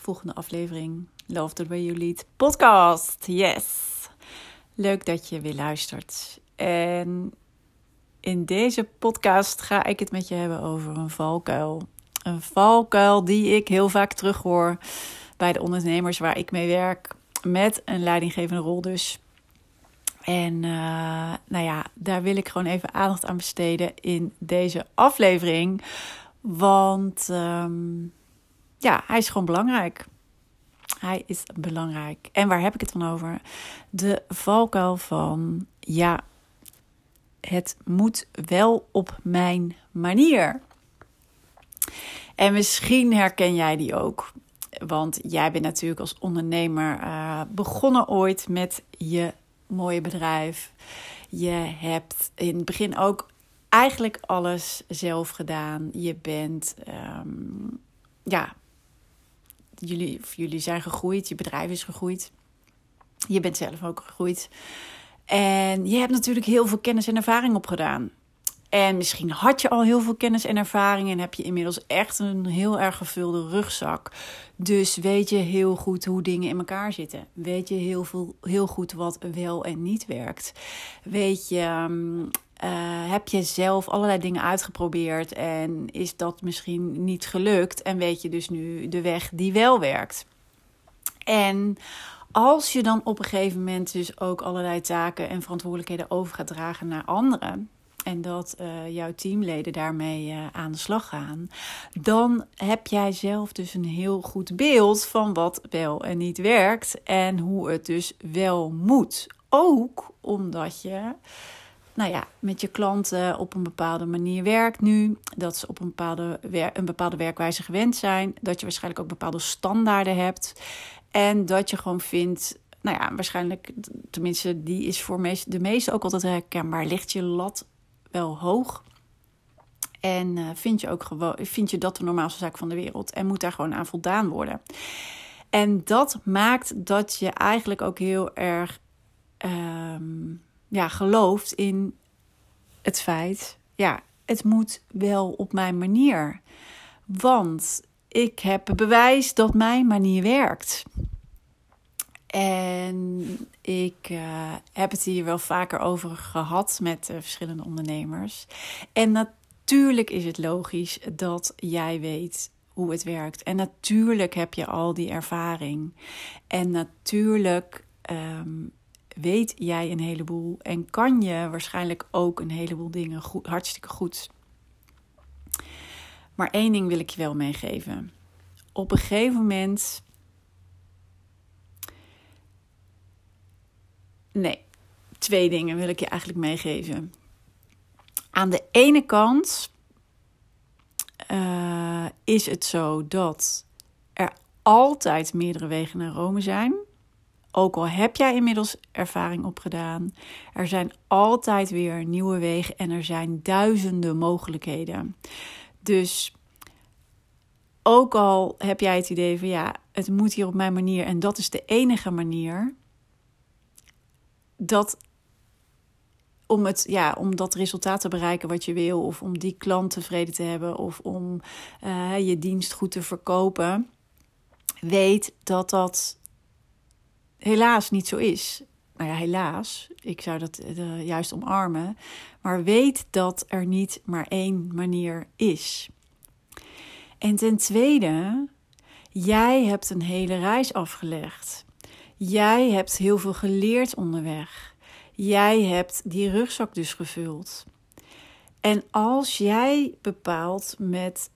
volgende aflevering Love the Way You Lead podcast. Yes! Leuk dat je weer luistert. En in deze podcast ga ik het met je hebben over een valkuil. Een valkuil die ik heel vaak terughoor bij de ondernemers waar ik mee werk. Met een leidinggevende rol dus. En uh, nou ja, daar wil ik gewoon even aandacht aan besteden in deze aflevering. Want um, ja, hij is gewoon belangrijk. Hij is belangrijk. En waar heb ik het dan over? De valkuil van ja, het moet wel op mijn manier. En misschien herken jij die ook. Want jij bent natuurlijk als ondernemer uh, begonnen ooit met je mooie bedrijf. Je hebt in het begin ook eigenlijk alles zelf gedaan. Je bent um, ja, jullie, jullie zijn gegroeid, je bedrijf is gegroeid. Je bent zelf ook gegroeid. En je hebt natuurlijk heel veel kennis en ervaring opgedaan. En misschien had je al heel veel kennis en ervaring en heb je inmiddels echt een heel erg gevulde rugzak. Dus weet je heel goed hoe dingen in elkaar zitten. Weet je heel, veel, heel goed wat wel en niet werkt. Weet je ehm, uh, heb je zelf allerlei dingen uitgeprobeerd en is dat misschien niet gelukt en weet je dus nu de weg die wel werkt? En als je dan op een gegeven moment dus ook allerlei taken en verantwoordelijkheden over gaat dragen naar anderen, en dat uh, jouw teamleden daarmee uh, aan de slag gaan, dan heb jij zelf dus een heel goed beeld van wat wel en niet werkt en hoe het dus wel moet. Ook omdat je nou ja, met je klanten op een bepaalde manier werkt nu. Dat ze op een bepaalde, een bepaalde werkwijze gewend zijn. Dat je waarschijnlijk ook bepaalde standaarden hebt. En dat je gewoon vindt, nou ja, waarschijnlijk, tenminste, die is voor de meesten ook altijd herkenbaar. Ligt je lat wel hoog? En uh, vind, je ook gewoon, vind je dat de normaalste zaak van de wereld? En moet daar gewoon aan voldaan worden? En dat maakt dat je eigenlijk ook heel erg. Ehm, ja, gelooft in het feit, ja, het moet wel op mijn manier. Want ik heb bewijs dat mijn manier werkt. En ik uh, heb het hier wel vaker over gehad met verschillende ondernemers. En natuurlijk is het logisch dat jij weet hoe het werkt. En natuurlijk heb je al die ervaring. En natuurlijk um, weet jij een heleboel en kan je waarschijnlijk ook een heleboel dingen goed, hartstikke goed. Maar één ding wil ik je wel meegeven. Op een gegeven moment. Nee, twee dingen wil ik je eigenlijk meegeven. Aan de ene kant uh, is het zo dat er altijd meerdere wegen naar Rome zijn. Ook al heb jij inmiddels ervaring opgedaan, er zijn altijd weer nieuwe wegen en er zijn duizenden mogelijkheden. Dus ook al heb jij het idee van ja, het moet hier op mijn manier en dat is de enige manier, dat om, het, ja, om dat resultaat te bereiken wat je wil, of om die klant tevreden te hebben, of om uh, je dienst goed te verkopen, weet dat dat helaas niet zo is. Nou ja, helaas. Ik zou dat uh, juist omarmen. Maar weet dat er niet maar één manier is. En ten tweede, jij hebt een hele reis afgelegd. Jij hebt heel veel geleerd onderweg. Jij hebt die rugzak dus gevuld. En als jij bepaalt met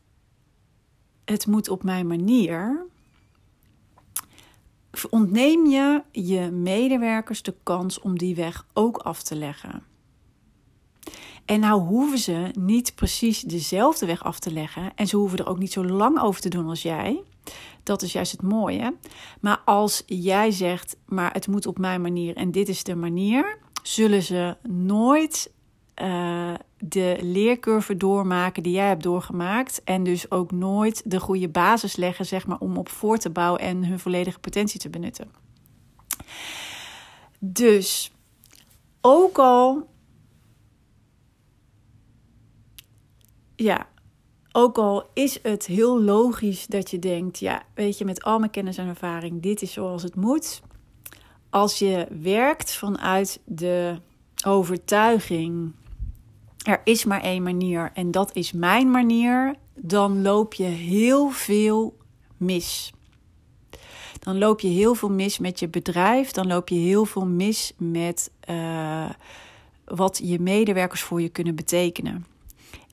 het moet op mijn manier, ontneem je je medewerkers de kans om die weg ook af te leggen. En nou hoeven ze niet precies dezelfde weg af te leggen. En ze hoeven er ook niet zo lang over te doen als jij. Dat is juist het mooie. Maar als jij zegt, maar het moet op mijn manier en dit is de manier, zullen ze nooit uh, de leercurve doormaken die jij hebt doorgemaakt. En dus ook nooit de goede basis leggen, zeg maar, om op voor te bouwen en hun volledige potentie te benutten. Dus ook al. Ja, ook al is het heel logisch dat je denkt, ja, weet je, met al mijn kennis en ervaring, dit is zoals het moet. Als je werkt vanuit de overtuiging er is maar één manier en dat is mijn manier, dan loop je heel veel mis. Dan loop je heel veel mis met je bedrijf, dan loop je heel veel mis met uh, wat je medewerkers voor je kunnen betekenen.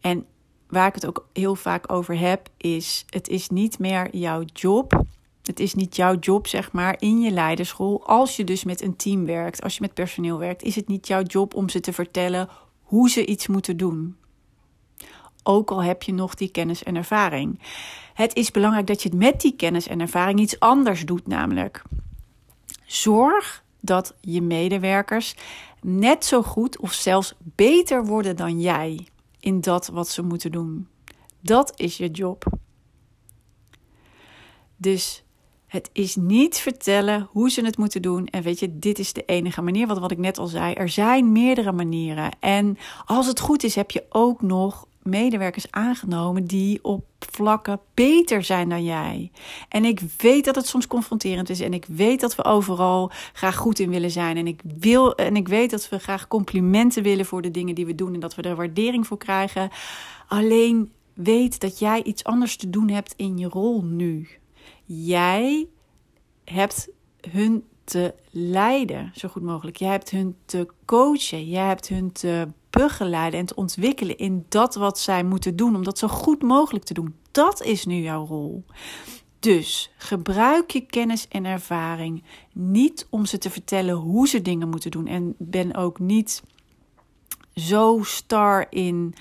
En waar ik het ook heel vaak over heb, is: het is niet meer jouw job. Het is niet jouw job, zeg maar, in je leiderschool. Als je dus met een team werkt, als je met personeel werkt, is het niet jouw job om ze te vertellen hoe ze iets moeten doen. Ook al heb je nog die kennis en ervaring. Het is belangrijk dat je het met die kennis en ervaring iets anders doet, namelijk zorg dat je medewerkers net zo goed of zelfs beter worden dan jij in dat wat ze moeten doen. Dat is je job. Dus het is niet vertellen hoe ze het moeten doen. En weet je, dit is de enige manier. Wat, wat ik net al zei. Er zijn meerdere manieren. En als het goed is, heb je ook nog medewerkers aangenomen die op vlakken beter zijn dan jij. En ik weet dat het soms confronterend is en ik weet dat we overal graag goed in willen zijn en ik wil en ik weet dat we graag complimenten willen voor de dingen die we doen en dat we er waardering voor krijgen. Alleen weet dat jij iets anders te doen hebt in je rol nu. Jij hebt hun te leiden, zo goed mogelijk. Jij hebt hun te coachen. Jij hebt hun te begeleiden en te ontwikkelen in dat wat zij moeten doen, om dat zo goed mogelijk te doen. Dat is nu jouw rol. Dus gebruik je kennis en ervaring niet om ze te vertellen hoe ze dingen moeten doen. En ben ook niet zo star in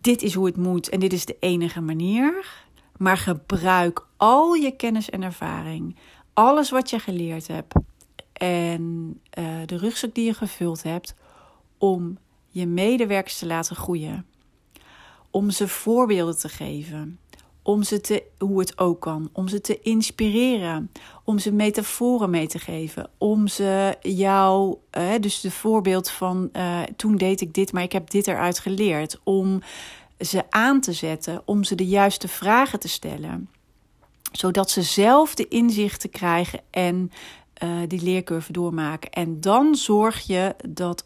dit is hoe het moet en dit is de enige manier. Maar gebruik al je kennis en ervaring, alles wat je geleerd hebt en uh, de rugzak die je gevuld hebt, om je medewerkers te laten groeien. Om ze voorbeelden te geven. Om ze te, hoe het ook kan. Om ze te inspireren. Om ze metaforen mee te geven. Om ze jou, uh, dus de voorbeeld van uh, toen deed ik dit, maar ik heb dit eruit geleerd. Om ze aan te zetten om ze de juiste vragen te stellen. Zodat ze zelf de inzichten krijgen en uh, die leercurve doormaken. En dan zorg je dat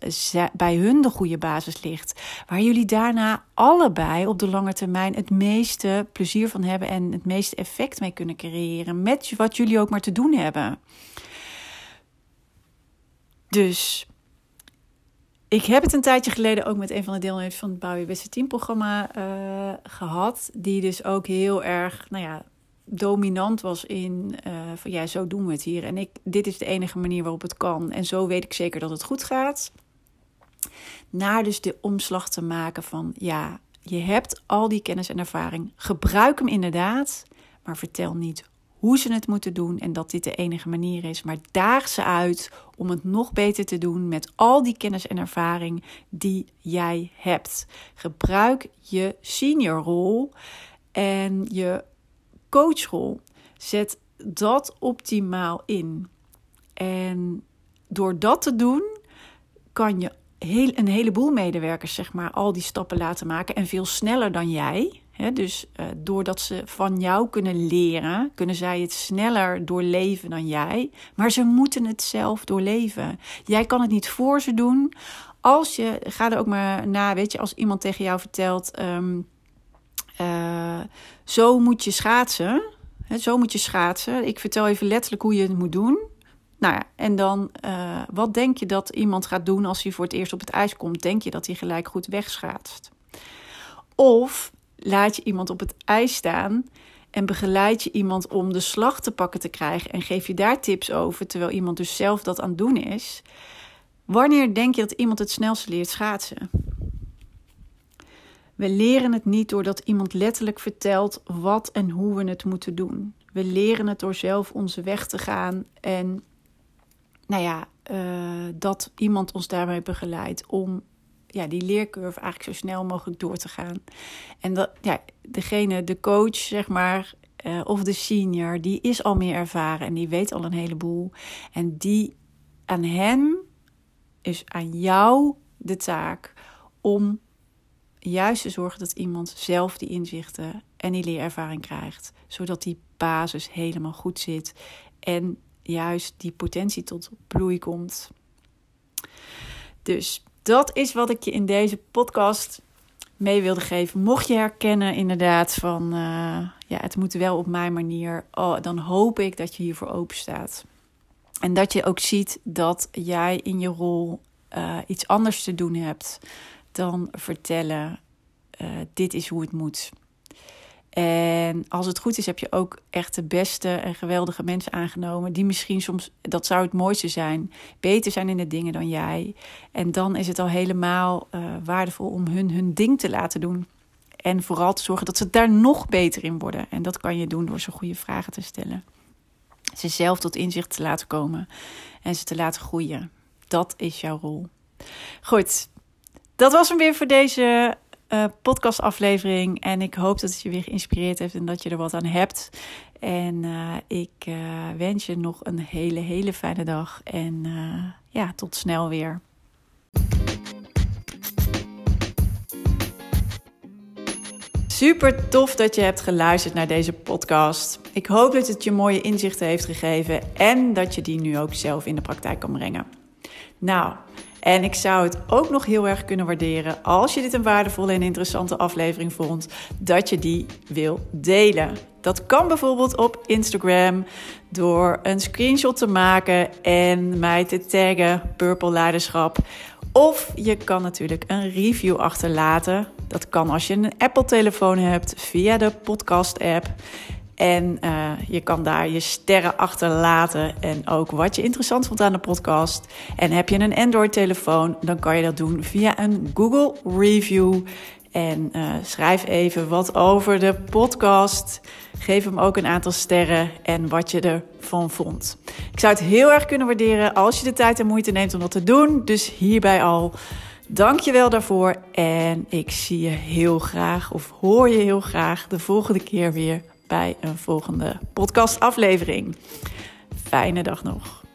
bij hun de goede basis ligt. Waar jullie daarna allebei op de lange termijn het meeste plezier van hebben en het meeste effect mee kunnen creëren. Met wat jullie ook maar te doen hebben. Dus ik heb het een tijdje geleden ook met een van de deelnemers van het Bouw Je Beste Team programma uh, gehad. Die dus ook heel erg, nou ja, dominant was in uh, van ja, zo doen we het hier. En ik, dit is de enige manier waarop het kan. En zo weet ik zeker dat het goed gaat. Naar dus de omslag te maken van ja, je hebt al die kennis en ervaring. Gebruik hem inderdaad, maar vertel niet hoe ze het moeten doen en dat dit de enige manier is. Maar daag ze uit om het nog beter te doen met al die kennis en ervaring die jij hebt. Gebruik je seniorrol en je coachrol. Zet dat optimaal in. En door dat te doen, kan je heel, een heleboel medewerkers zeg maar, al die stappen laten maken en veel sneller dan jij dus uh, doordat ze van jou kunnen leren, kunnen zij het sneller doorleven dan jij. Maar ze moeten het zelf doorleven. Jij kan het niet voor ze doen. Als je, ga er ook maar na, weet je, als iemand tegen jou vertelt: um, uh, zo moet je schaatsen. Zo moet je schaatsen. Ik vertel even letterlijk hoe je het moet doen. Nou ja, en dan, uh, wat denk je dat iemand gaat doen als hij voor het eerst op het ijs komt? Denk je dat hij gelijk goed wegschaatst? Of laat je iemand op het ijs staan en begeleid je iemand om de slag te pakken te krijgen en geef je daar tips over, terwijl iemand dus zelf dat aan het doen is? Wanneer denk je dat iemand het snelste leert schaatsen? We leren het niet doordat iemand letterlijk vertelt wat en hoe we het moeten doen. We leren het door zelf onze weg te gaan en nou ja, uh, dat iemand ons daarmee begeleidt om ja, die leercurve eigenlijk zo snel mogelijk door te gaan. En dat, ja, degene, de coach, zeg maar, uh, of de senior, die is al meer ervaren en die weet al een heleboel. En die aan hem is aan jou de taak om juist te zorgen dat iemand zelf die inzichten en die leerervaring krijgt, zodat die basis helemaal goed zit en juist die potentie tot bloei komt. Dus dat is wat ik je in deze podcast mee wilde geven. Mocht je herkennen inderdaad van uh, ja, het moet wel op mijn manier, oh, dan hoop ik dat je hiervoor open staat. En dat je ook ziet dat jij in je rol uh, iets anders te doen hebt dan vertellen: uh, dit is hoe het moet. En als het goed is, heb je ook echt de beste en geweldige mensen aangenomen. Die misschien soms, dat zou het mooiste zijn, beter zijn in de dingen dan jij. En dan is het al helemaal uh, waardevol om hun hun ding te laten doen. En vooral te zorgen dat ze daar nog beter in worden. En dat kan je doen door ze goede vragen te stellen. Ze zelf tot inzicht te laten komen en ze te laten groeien. Dat is jouw rol. Goed, dat was hem weer voor deze uh, podcastaflevering. En ik hoop dat het je weer geïnspireerd heeft en dat je er wat aan hebt. En uh, ik uh, wens je nog een hele, hele fijne dag. En ja, tot snel weer. Super tof dat je hebt geluisterd naar deze podcast. Ik hoop dat het je mooie inzichten heeft gegeven en dat je die nu ook zelf in de praktijk kan brengen. Nou, en ik zou het ook nog heel erg kunnen waarderen als je dit een waardevolle en interessante aflevering vond, dat je die wil delen. Dat kan bijvoorbeeld op Instagram door een screenshot te maken en mij te taggen Purple Leiderschap. Of je kan natuurlijk een review achterlaten. Dat kan als je een Apple-telefoon hebt via de podcast-app. En uh, je kan daar je sterren achterlaten en ook wat je interessant vond aan de podcast. En heb je een Android-telefoon, dan kan je dat doen via een Google Review. En uh, schrijf even wat over de podcast. Geef hem ook een aantal sterren en wat je ervan vond. Ik zou het heel erg kunnen waarderen als je de tijd en moeite neemt om dat te doen. Dus hierbij al. Dank je wel daarvoor. En ik zie je heel graag, of hoor je heel graag, de volgende keer weer bij een volgende podcastaflevering. Fijne dag nog.